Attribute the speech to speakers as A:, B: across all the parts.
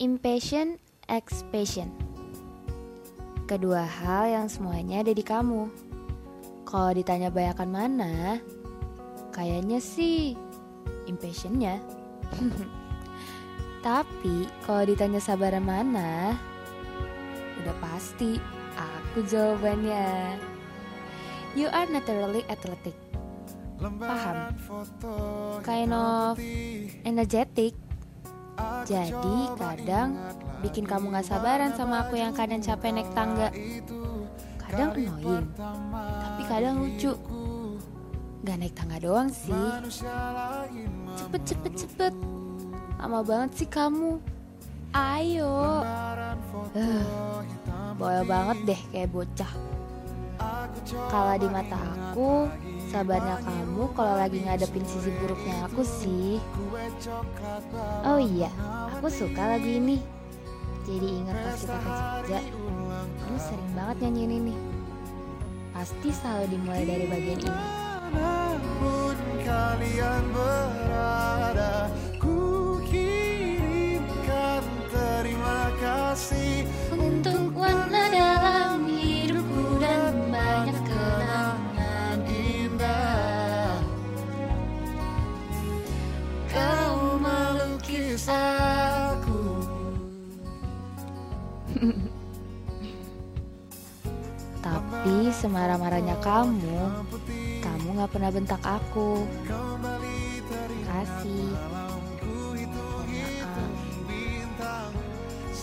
A: Impatient, expatient. Kedua hal yang semuanya ada di kamu. Kalau ditanya bayakan mana, kayaknya sih impatientnya. Tapi kalau ditanya sabaran mana, udah pasti aku jawabannya. You are naturally athletic. Paham? Kind of energetic. Jadi kadang bikin kamu gak sabaran sama aku yang kadang capek naik tangga. Kadang annoying, tapi kadang lucu. Gak naik tangga doang sih. Cepet cepet cepet. Lama banget sih kamu. Ayo. Uh, boel banget deh kayak bocah. Kalau di mata aku, sabarnya kamu kalau lagi ngadepin sisi buruknya aku sih. Oh iya, aku suka lagu ini. Jadi ingat pas kita ke Jogja, lu sering banget nyanyiin ini. Pasti selalu dimulai dari bagian ini.
B: Kalian berada, ku kirimkan terima kasih
A: Untuk warna dalam hidupku dan banyak kenangan
B: indah. Kau melukis aku.
A: Tapi semarah-marahnya kamu, kamu gak pernah bentak aku.
B: Kasih. Maaf.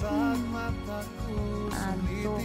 A: Hmm. Antuk.